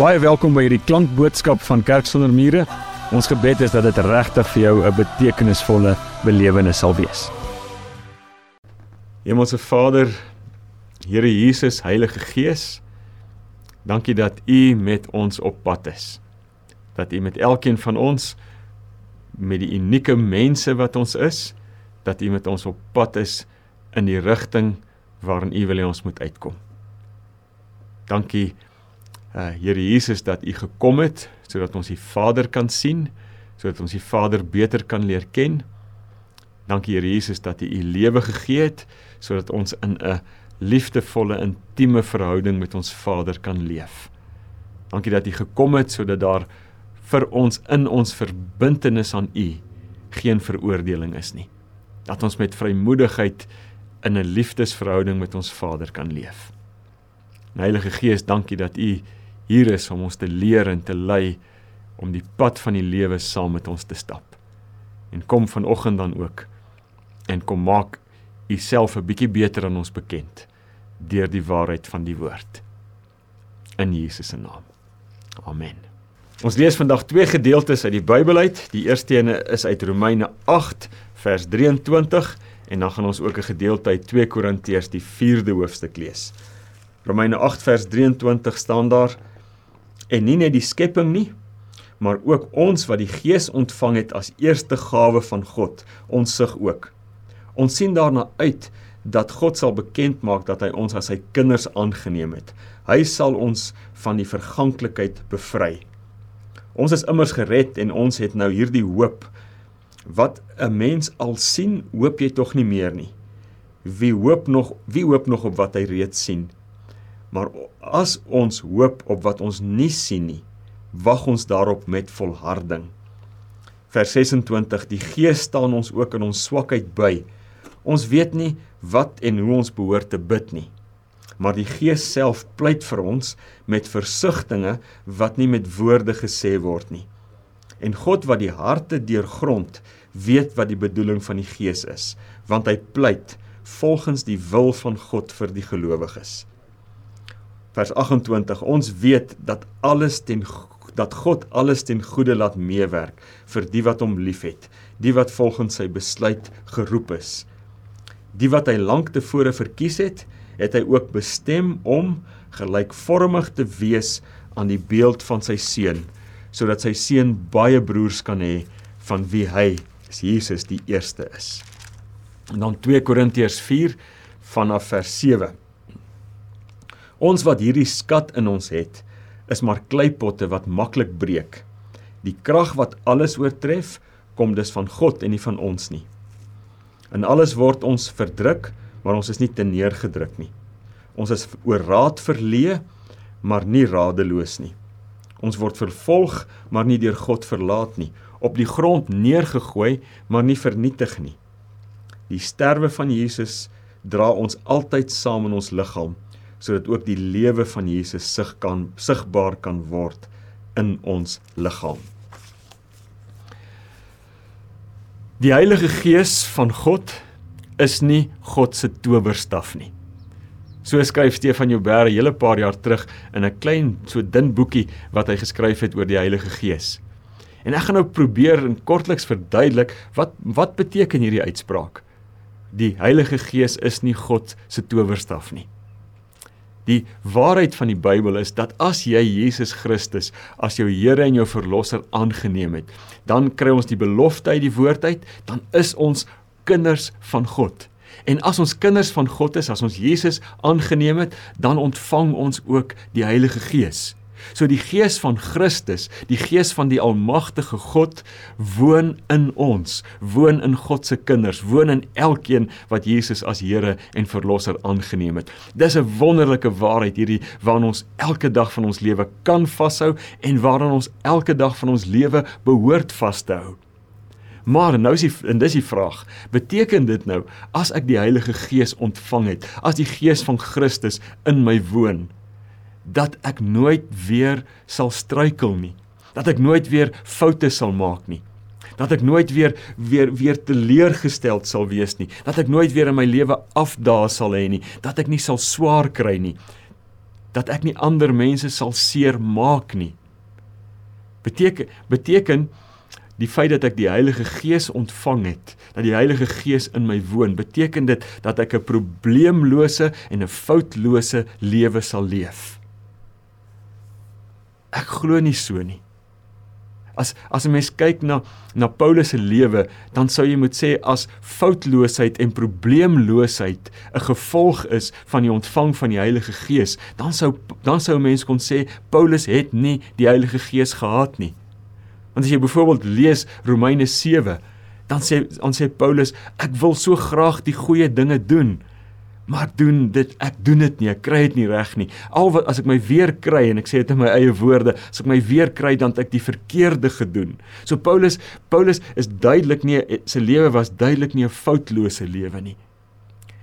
Baie welkom by hierdie klankboodskap van Kerk sonder mure. Ons gebed is dat dit regtig vir jou 'n betekenisvolle belewenis sal wees. Hemelse Vader, Here Jesus, Heilige Gees, dankie dat U met ons op pad is. Dat U met elkeen van ons met die unieke mense wat ons is, dat U met ons op pad is in die rigting waarin U wil hê ons moet uitkom. Dankie uh Here Jesus dat U gekom het sodat ons die Vader kan sien, sodat ons die Vader beter kan leer ken. Dankie Here Jesus dat U U lewe gegee het sodat ons in 'n liefdevolle intieme verhouding met ons Vader kan leef. Dankie dat U gekom het sodat daar vir ons in ons verbintenis aan U geen veroordeling is nie. Dat ons met vrymoedigheid in 'n liefdesverhouding met ons Vader kan leef. Heilige Gees, dankie dat U hier is om ons te leer en te lei om die pad van die lewe saam met ons te stap. En kom vanoggend dan ook en kom maak u self 'n bietjie beter aan ons bekend deur die waarheid van die woord. In Jesus se naam. Amen. Ons lees vandag twee gedeeltes uit die Bybel uit. Die eerste een is uit Romeine 8 vers 23 en dan gaan ons ook 'n gedeelte uit 2 Korintiërs die 4de hoofstuk lees. Romeine 8 vers 23 staan daar: en nie net die skepping nie, maar ook ons wat die Gees ontvang het as eerste gawe van God, ons sig ook. Ons sien daarna uit dat God sal bekend maak dat hy ons as sy kinders aangeneem het. Hy sal ons van die verganklikheid bevry. Ons is immers gered en ons het nou hierdie hoop. Wat 'n mens al sien, hoop jy tog nie meer nie. Wie hoop nog, wie hoop nog op wat hy reeds sien? Maar as ons hoop op wat ons nie sien nie, wag ons daarop met volharding. Vers 26: Die Gees staan ons ook in ons swakheid by. Ons weet nie wat en hoe ons behoort te bid nie. Maar die Gees self pleit vir ons met versigtings wat nie met woorde gesê word nie. En God wat die harte deurgrond, weet wat die bedoeling van die Gees is, want hy pleit volgens die wil van God vir die gelowiges vers 28 ons weet dat alles ten dat God alles ten goeie laat meewerk vir die wat hom liefhet die wat volgens sy besluit geroep is. Die wat hy lank tevore verkies het het hy ook bestem om gelykvormig te wees aan die beeld van sy seun sodat sy seun baie broers kan hê van wie hy is Jesus die eerste is. En dan 2 Korintiërs 4 vanaf vers 7 Ons wat hierdie skat in ons het, is maar kleipotte wat maklik breek. Die krag wat alles oortref, kom dus van God en nie van ons nie. In alles word ons verdruk, maar ons is nie te neergedruk nie. Ons is oor raad verleë, maar nie radeloos nie. Ons word vervolg, maar nie deur God verlaat nie. Op die grond neergegooi, maar nie vernietig nie. Die sterwe van Jesus dra ons altyd saam in ons liggaam sodat ook die lewe van Jesus sig kan sigbaar kan word in ons liggaam. Die Heilige Gees van God is nie God se towerstaf nie. So skryf Stefan Joubert 'n hele paar jaar terug in 'n klein so dun boekie wat hy geskryf het oor die Heilige Gees. En ek gaan nou probeer in kortliks verduidelik wat wat beteken hierdie uitspraak. Die Heilige Gees is nie God se towerstaf nie. Die waarheid van die Bybel is dat as jy Jesus Christus as jou Here en jou verlosser aangeneem het, dan kry ons die belofte uit die woord uit, dan is ons kinders van God. En as ons kinders van God is, as ons Jesus aangeneem het, dan ontvang ons ook die Heilige Gees. So die Gees van Christus, die Gees van die almagtige God woon in ons, woon in God se kinders, woon in elkeen wat Jesus as Here en Verlosser aangeneem het. Dis 'n wonderlike waarheid hierdie waaraan ons elke dag van ons lewe kan vashou en waaraan ons elke dag van ons lewe behoort vas te hou. Maar nou is die en dis die vraag, beteken dit nou as ek die Heilige Gees ontvang het, as die Gees van Christus in my woon, dat ek nooit weer sal struikel nie. Dat ek nooit weer foute sal maak nie. Dat ek nooit weer weer weer teleurgesteld sal wees nie. Dat ek nooit weer in my lewe afdaal sal hê nie. Dat ek nie sal swaar kry nie. Dat ek nie ander mense sal seermaak nie. Beteken beteken die feit dat ek die Heilige Gees ontvang het, dat die Heilige Gees in my woon, beteken dit dat ek 'n probleemlose en 'n foutlose lewe sal leef. Ek glo nie so nie. As as 'n mens kyk na na Paulus se lewe, dan sou jy moet sê as foutloosheid en probleemloosheid 'n gevolg is van die ontvang van die Heilige Gees, dan sou dan sou 'n mens kon sê Paulus het nie die Heilige Gees gehad nie. Want as jy byvoorbeeld lees Romeine 7, dan sê dan sê Paulus ek wil so graag die goeie dinge doen, maar doen dit ek doen dit nie ek kry dit nie reg nie. Al wat as ek my weer kry en ek sê dit in my eie woorde as ek my weer kry dan het ek die verkeerde gedoen. So Paulus Paulus is duidelik nie sy lewe was duidelik nie 'n foutlose lewe nie.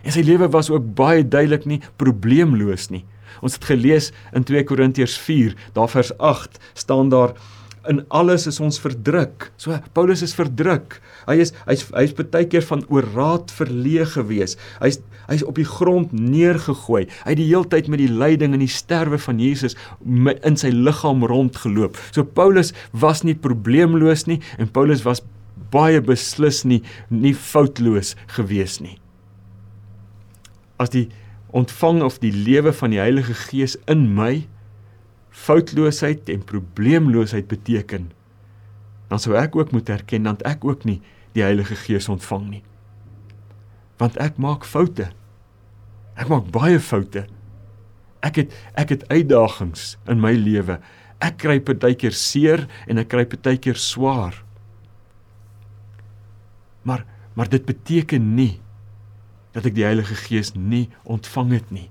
En sy lewe was ook baie duidelik nie probleemloos nie. Ons het gelees in 2 Korintiërs 4 daar vers 8 staan daar in alles is ons verdruk. So Paulus is verdruk. Hy is hy's hy's baie keer van oor raad verleë gewees. Hy's hy's op die grond neergegooi. Hy het die heeltyd met die lyding en die sterwe van Jesus in sy liggaam rondgeloop. So Paulus was nie probleemloos nie en Paulus was baie beslis nie nie foutloos gewees nie. As die ontvang of die lewe van die Heilige Gees in my foutloosheid en probleemloosheid beteken, dan sou ek ook moet erken dat ek ook nie die Heilige Gees ontvang nie. Want ek maak foute. Ek maak baie foute. Ek het ek het uitdagings in my lewe. Ek kry partykeer seer en ek kry partykeer swaar. Maar maar dit beteken nie dat ek die Heilige Gees nie ontvang het nie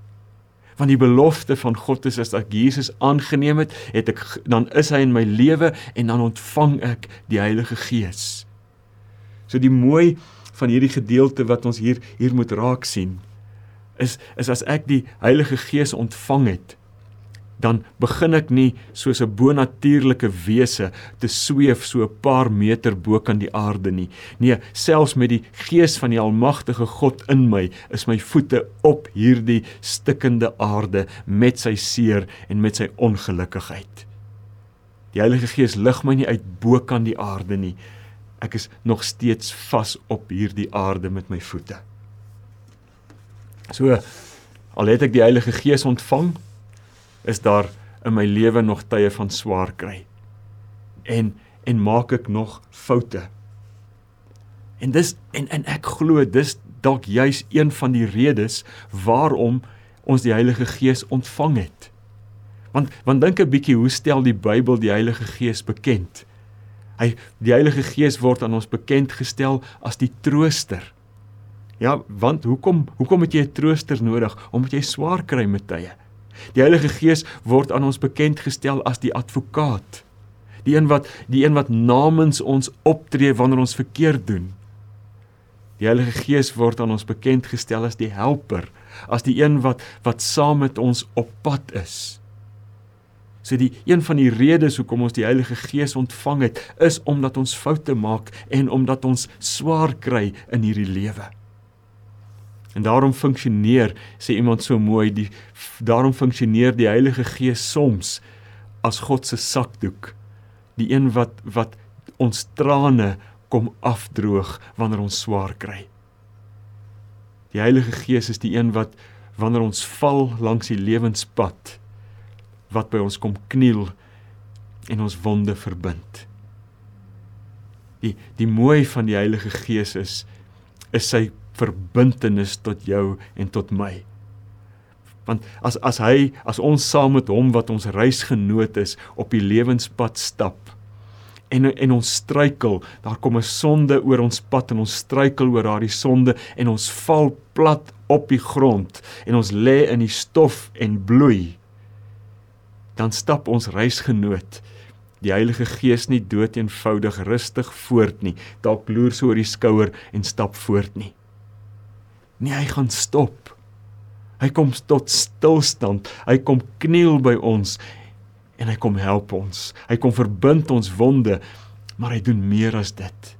want die belofte van God is as ek Jesus aangeneem het, het ek dan is hy in my lewe en dan ontvang ek die Heilige Gees. So die mooi van hierdie gedeelte wat ons hier hier moet raak sien is is as ek die Heilige Gees ontvang het, dan begin ek nie soos 'n bonatuurlike wese te sweef so 'n paar meter bo kan die aarde nie. Nee, selfs met die gees van die almagtige God in my, is my voete op hierdie stikkende aarde met sy seer en met sy ongelukkigheid. Die Heilige Gees lig my nie uit bo kan die aarde nie. Ek is nog steeds vas op hierdie aarde met my voete. So al het ek die Heilige Gees ontvang, is daar in my lewe nog tye van swaar kry. En en maak ek nog foute. En dis en en ek glo dis dalk juis een van die redes waarom ons die Heilige Gees ontvang het. Want want dink 'n bietjie hoe stel die Bybel die Heilige Gees bekend? Hy die Heilige Gees word aan ons bekend gestel as die trooster. Ja, want hoekom hoekom het jy 'n trooster nodig? Omdat jy swaar kry met tye. Die Heilige Gees word aan ons bekend gestel as die advokaat. Die een wat die een wat namens ons optree wanneer ons verkeerd doen. Die Heilige Gees word aan ons bekend gestel as die helper, as die een wat wat saam met ons op pad is. So die een van die redes hoekom ons die Heilige Gees ontvang het, is omdat ons foute maak en omdat ons swaar kry in hierdie lewe. En daarom funksioneer sê iemand so mooi die daarom funksioneer die Heilige Gees soms as God se sakdoek. Die een wat wat ons trane kom afdroog wanneer ons swaar kry. Die Heilige Gees is die een wat wanneer ons val langs die lewenspad wat by ons kom kniel en ons wonde verbind. Die die mooi van die Heilige Gees is is sy verbintenis tot jou en tot my. Want as as hy as ons saam met hom wat ons reisgenoot is op die lewenspad stap en en ons struikel, daar kom 'n sonde oor ons pad en ons struikel oor daardie sonde en ons val plat op die grond en ons lê in die stof en bloei. Dan stap ons reisgenoot die Heilige Gees nie dood eenvoudig rustig voort nie, dalk loer so oor die skouer en stap voort nie. Nee, hy gaan stop. Hy kom tot stilstand. Hy kom kniel by ons en hy kom help ons. Hy kom verbind ons wonde, maar hy doen meer as dit.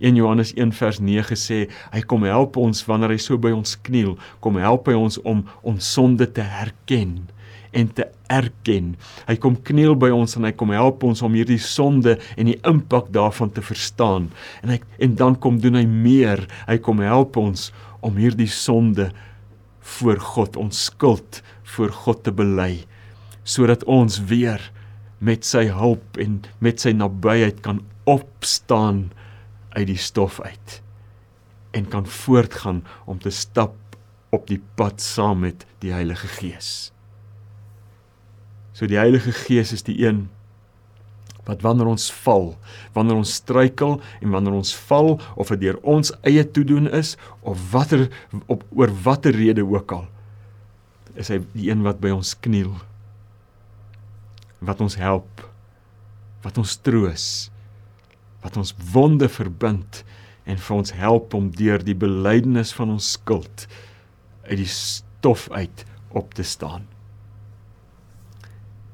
1 Johannes 1 vers 9 sê hy kom help ons wanneer hy so by ons kniel, kom help hy ons om ons sonde te herken en te erken. Hy kom kniel by ons en hy kom help ons om hierdie sonde en die impak daarvan te verstaan. En hy en dan kom doen hy meer. Hy kom help ons om hierdie sonde voor God ons skuld voor God te bely sodat ons weer met sy hulp en met sy nabyheid kan opstaan uit die stof uit en kan voortgaan om te stap op die pad saam met die Heilige Gees. So die Heilige Gees is die een wat wanneer ons val, wanneer ons struikel en wanneer ons val of dit deur ons eie toedoen is of watter op oor watter rede ook al, is hy die een wat by ons kniel. Wat ons help, wat ons troos, wat ons wonde verbind en vir ons help om deur die belydenis van ons skuld uit die stof uit op te staan.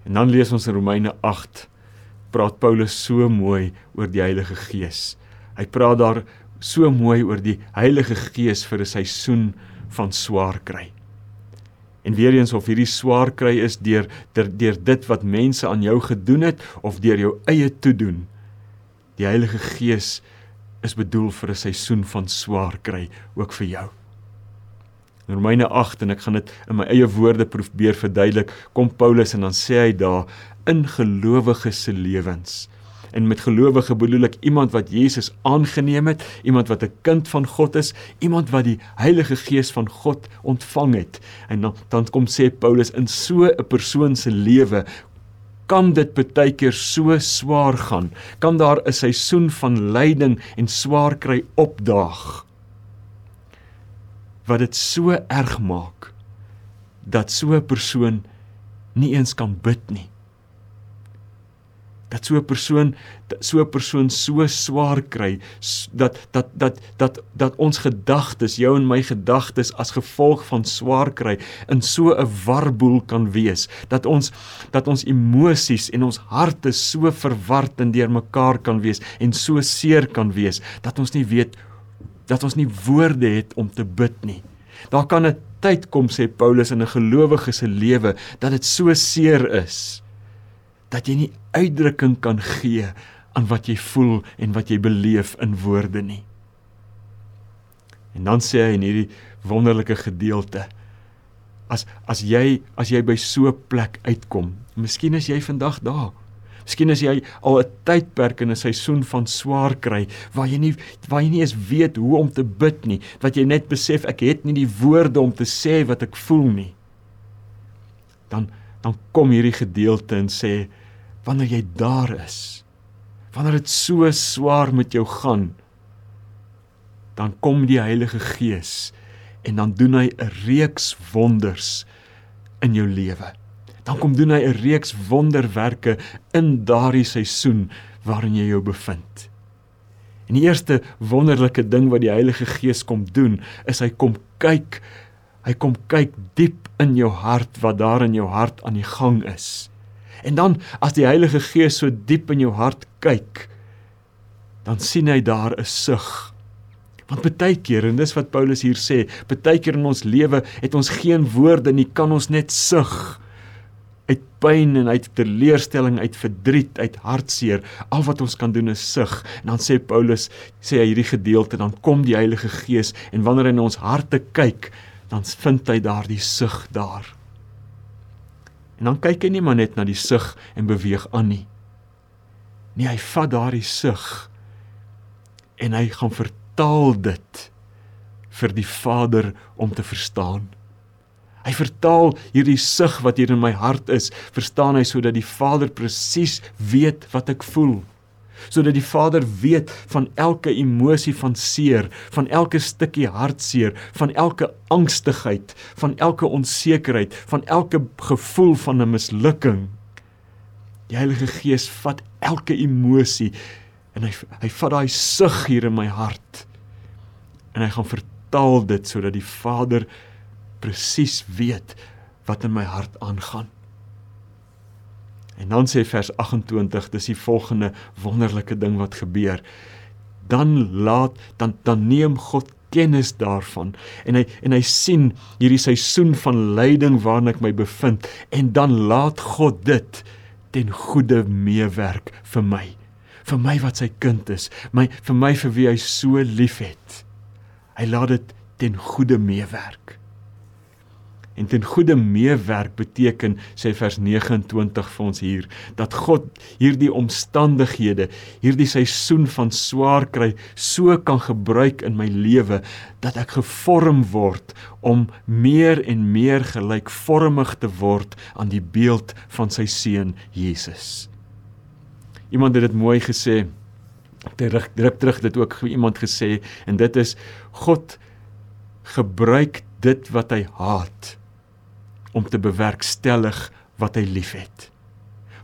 En dan lees ons in Romeine 8 praat Paulus so mooi oor die Heilige Gees. Hy praat daar so mooi oor die Heilige Gees vir 'n seisoen van swaar kry. En weer eens of hierdie swaar kry is deur deur dit wat mense aan jou gedoen het of deur jou eie toedoen. Die Heilige Gees is bedoel vir 'n seisoen van swaar kry ook vir jou. In Romeine 8 en ek gaan dit in my eie woorde probeer verduidelik, kom Paulus en dan sê hy daar in gelowiges se lewens. En met gelowige bedoel ek iemand wat Jesus aangeneem het, iemand wat 'n kind van God is, iemand wat die Heilige Gees van God ontvang het. En dan dan kom sê Paulus in so 'n persoon se lewe kan dit baie keer so swaar gaan. Kan daar 'n seisoen van lyding en swaar kry opdaag wat dit so erg maak dat so 'n persoon nie eens kan bid nie dat so 'n persoon so 'n persoon so swaar kry dat dat dat dat dat ons gedagtes jou en my gedagtes as gevolg van swaar kry in so 'n warboel kan wees dat ons dat ons emosies en ons harte so verward en deurmekaar kan wees en so seer kan wees dat ons nie weet dat ons nie woorde het om te bid nie. Daar kan 'n tyd kom sê Paulus in 'n gelowige se lewe dat dit so seer is dat jy nie uitdrukking kan gee aan wat jy voel en wat jy beleef in woorde nie. En dan sê hy in hierdie wonderlike gedeelte as as jy as jy by so 'n plek uitkom, miskien is jy vandag daar. Miskien is jy al 'n tydperk in 'n seisoen van swaar kry waar jy nie waar jy nie eens weet hoe om te bid nie, wat jy net besef ek het nie die woorde om te sê wat ek voel nie. Dan dan kom hierdie gedeelte en sê wanneer jy daar is wanneer dit so swaar met jou gaan dan kom die Heilige Gees en dan doen hy 'n reeks wonders in jou lewe. Dan kom doen hy 'n reeks wonderwerke in daardie seisoen waarin jy jou bevind. En die eerste wonderlike ding wat die Heilige Gees kom doen is hy kom kyk hy kom kyk diep in jou hart wat daar in jou hart aan die gang is En dan as die Heilige Gees so diep in jou hart kyk, dan sien hy daar 'n sug. Want baie keer en dis wat Paulus hier sê, baie keer in ons lewe het ons geen woorde nie, kan ons net sug uit pyn en uit teleurstelling, uit verdriet, uit hartseer. Al wat ons kan doen is sug. En dan sê Paulus, sê hy hierdie gedeelte, dan kom die Heilige Gees en wanneer hy in ons harte kyk, dan vind hy daardie sug daar. En dan kyk hy nie maar net na die sug en beweeg aan nie. Nee, hy vat daardie sug en hy gaan vertaal dit vir die Vader om te verstaan. Hy vertaal hierdie sug wat hier in my hart is, verstaan hy sodat die Vader presies weet wat ek voel sodat die Vader weet van elke emosie van seer, van elke stukkie hartseer, van elke angstigheid, van elke onsekerheid, van elke gevoel van 'n mislukking. Die Heilige Gees vat elke emosie en hy hy vat daai sug hier in my hart en hy gaan vertaal dit sodat die Vader presies weet wat in my hart aangaan. En dan sê vers 28, dis die volgende wonderlike ding wat gebeur. Dan laat dan dan neem God kennis daarvan. En hy en hy sien hierdie seisoen van lyding waarin ek my bevind. En dan laat God dit ten goeie meewerk vir my. Vir my wat sy kind is. My vir my vir wie hy so liefhet. Hy laat dit ten goeie meewerk En ten goeie meewerk beteken sê vers 29 vir ons hier dat God hierdie omstandighede, hierdie seisoen van swaar kry so kan gebruik in my lewe dat ek gevorm word om meer en meer gelykvormig te word aan die beeld van sy seun Jesus. Iemand het dit mooi gesê. Terug druk terug dit ook iemand gesê en dit is God gebruik dit wat hy haat om te bewerkstellig wat hy liefhet.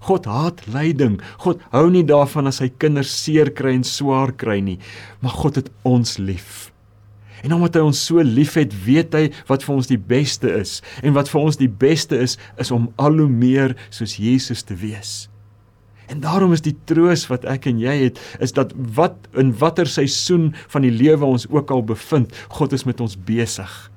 God haat lyding. God hou nie daarvan as sy kinders seer kry en swaar kry nie, maar God het ons lief. En omdat hy ons so liefhet, weet hy wat vir ons die beste is. En wat vir ons die beste is, is om al hoe meer soos Jesus te wees. En daarom is die troos wat ek en jy het, is dat wat in watter seisoen van die lewe ons ook al bevind, God is met ons besig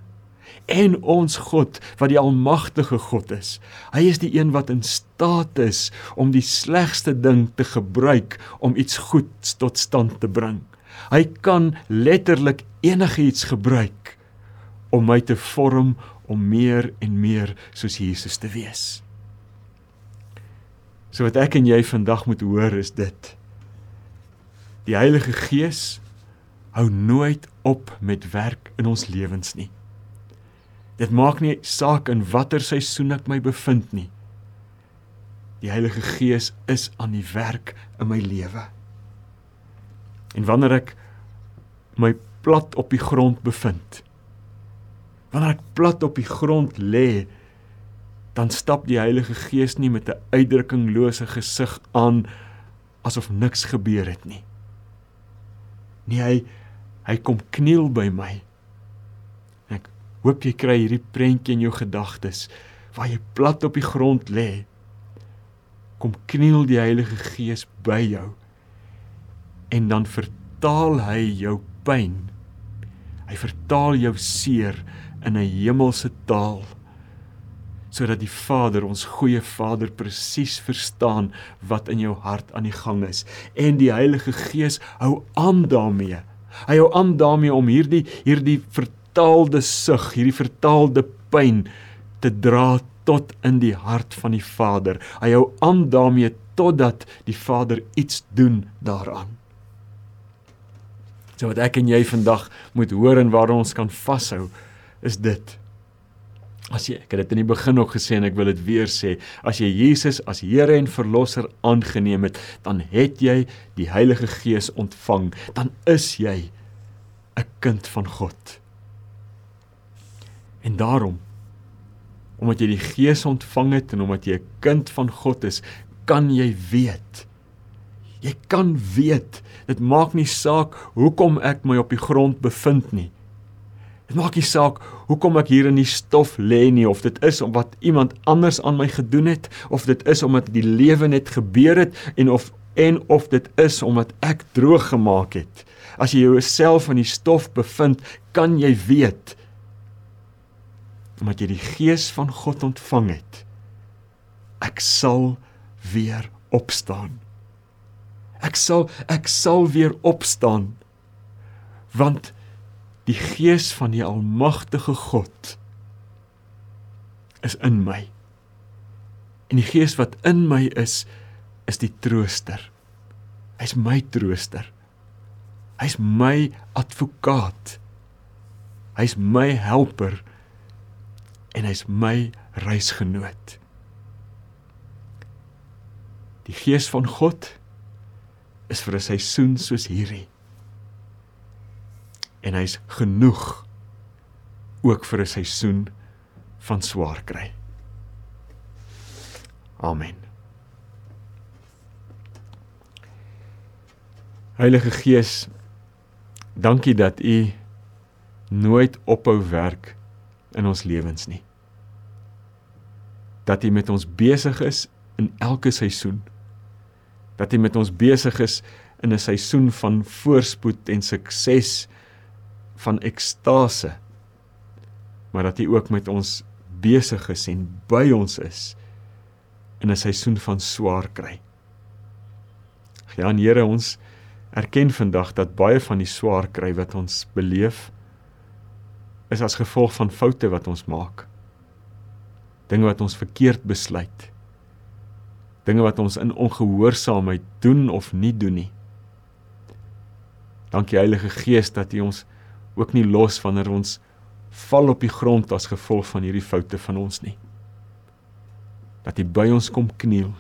en ons God wat die almagtige God is. Hy is die een wat in staat is om die slegste ding te gebruik om iets goeds tot stand te bring. Hy kan letterlik enigiets gebruik om my te vorm om meer en meer soos Jesus te wees. So wat ek en jy vandag moet hoor is dit. Die Heilige Gees hou nooit op met werk in ons lewens nie. Dit maak nie saak in watter seisoen ek my bevind nie. Die Heilige Gees is aan die werk in my lewe. En wanneer ek my plat op die grond bevind, wanneer ek plat op die grond lê, dan stap die Heilige Gees nie met 'n uitdrukkinglose gesig aan asof niks gebeur het nie. Nee, hy hy kom kniel by my Hoop jy kry hierdie prentjie in jou gedagtes waar jy plat op die grond lê. Kom kniel die Heilige Gees by jou. En dan vertaal hy jou pyn. Hy vertaal jou seer in 'n hemelse taal sodat die Vader, ons goeie Vader presies verstaan wat in jou hart aan die gang is en die Heilige Gees hou aan daarmee. Hy hou aan daarmee om hierdie hierdie vertaalde sug, hierdie vertaalde pyn te dra tot in die hart van die Vader. Hy hou aan daarmee totdat die Vader iets doen daaraan. So wat ek en jy vandag moet hoor en waar ons kan vashou is dit. As jy ek het dit in die begin ook gesê en ek wil dit weer sê, as jy Jesus as Here en Verlosser aangeneem het, dan het jy die Heilige Gees ontvang, dan is jy 'n kind van God. En daarom omdat jy die Gees ontvang het en omdat jy 'n kind van God is, kan jy weet. Jy kan weet. Dit maak nie saak hoekom ek my op die grond bevind nie. Dit maak nie saak hoekom ek hier in die stof lê nie of dit is om wat iemand anders aan my gedoen het of dit is omdat die lewe net gebeur het en of en of dit is omdat ek droog gemaak het. As jy jouself in die stof bevind, kan jy weet omdat jy die gees van God ontvang het ek sal weer opstaan. Ek sal ek sal weer opstaan want die gees van die almagtige God is in my. En die gees wat in my is is die trooster. Hy's my trooster. Hy's my advokaat. Hy's my helper en hy's my reisgenoot. Die gees van God is vir 'n seisoen soos hierdie. En hy's genoeg ook vir 'n seisoen van swaar kry. Amen. Heilige Gees, dankie dat U nooit ophou werk in ons lewens nie. Dat hy met ons besig is in elke seisoen. Dat hy met ons besig is in 'n seisoen van voorspoed en sukses van ekstase maar dat U ook met ons besig is en by ons is in 'n seisoen van swaar kry. Ja, en Here, ons erken vandag dat baie van die swaar kry wat ons beleef is as gevolg van foute wat ons maak. Dinge wat ons verkeerd besluit. Dinge wat ons in ongehoorsaamheid doen of nie doen nie. Dankie Heilige Gees dat U ons ook nie los wanneer ons val op die grond as gevolg van hierdie foute van ons nie. Dat U by ons kom kniel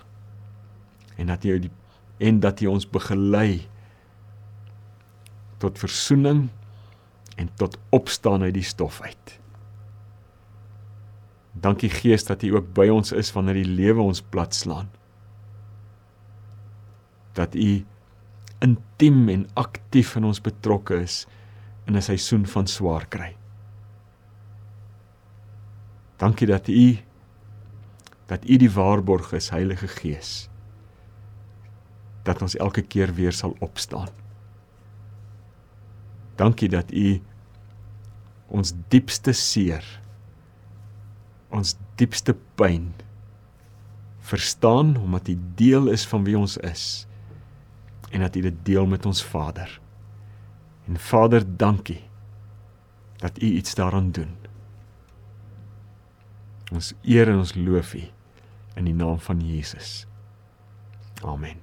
en dat U die en dat U ons begelei tot verzoening en tot opstaan uit die stof uit. Dankie Gees dat U ook by ons is wanneer die lewe ons platslaan. Dat U intiem en aktief in ons betrokke is in 'n seisoen van swaar kry. Dankie dat U dat U die waarborg is, Heilige Gees. Dat ons elke keer weer sal opstaan. Dankie dat U ons diepste seer ons diepste pyn verstaan omdat U deel is van wie ons is en dat U dit deel met ons Vader. En Vader, dankie dat U iets daaraan doen. Ons eer en ons loof U in die naam van Jesus. Amen.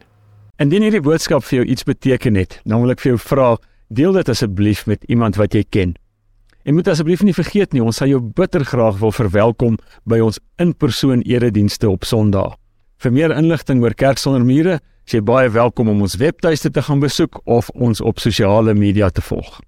Indien hierdie boodskap vir jou iets beteken het, dan wil ek vir jou vra, deel dit asseblief met iemand wat jy ken. En moet asseblief nie vergeet nie, ons sal jou bitter graag wil verwelkom by ons in-persoon eredienste op Sondag. Vir meer inligting oor Kerk sonder mure, is jy baie welkom om ons webtuiste te gaan besoek of ons op sosiale media te volg.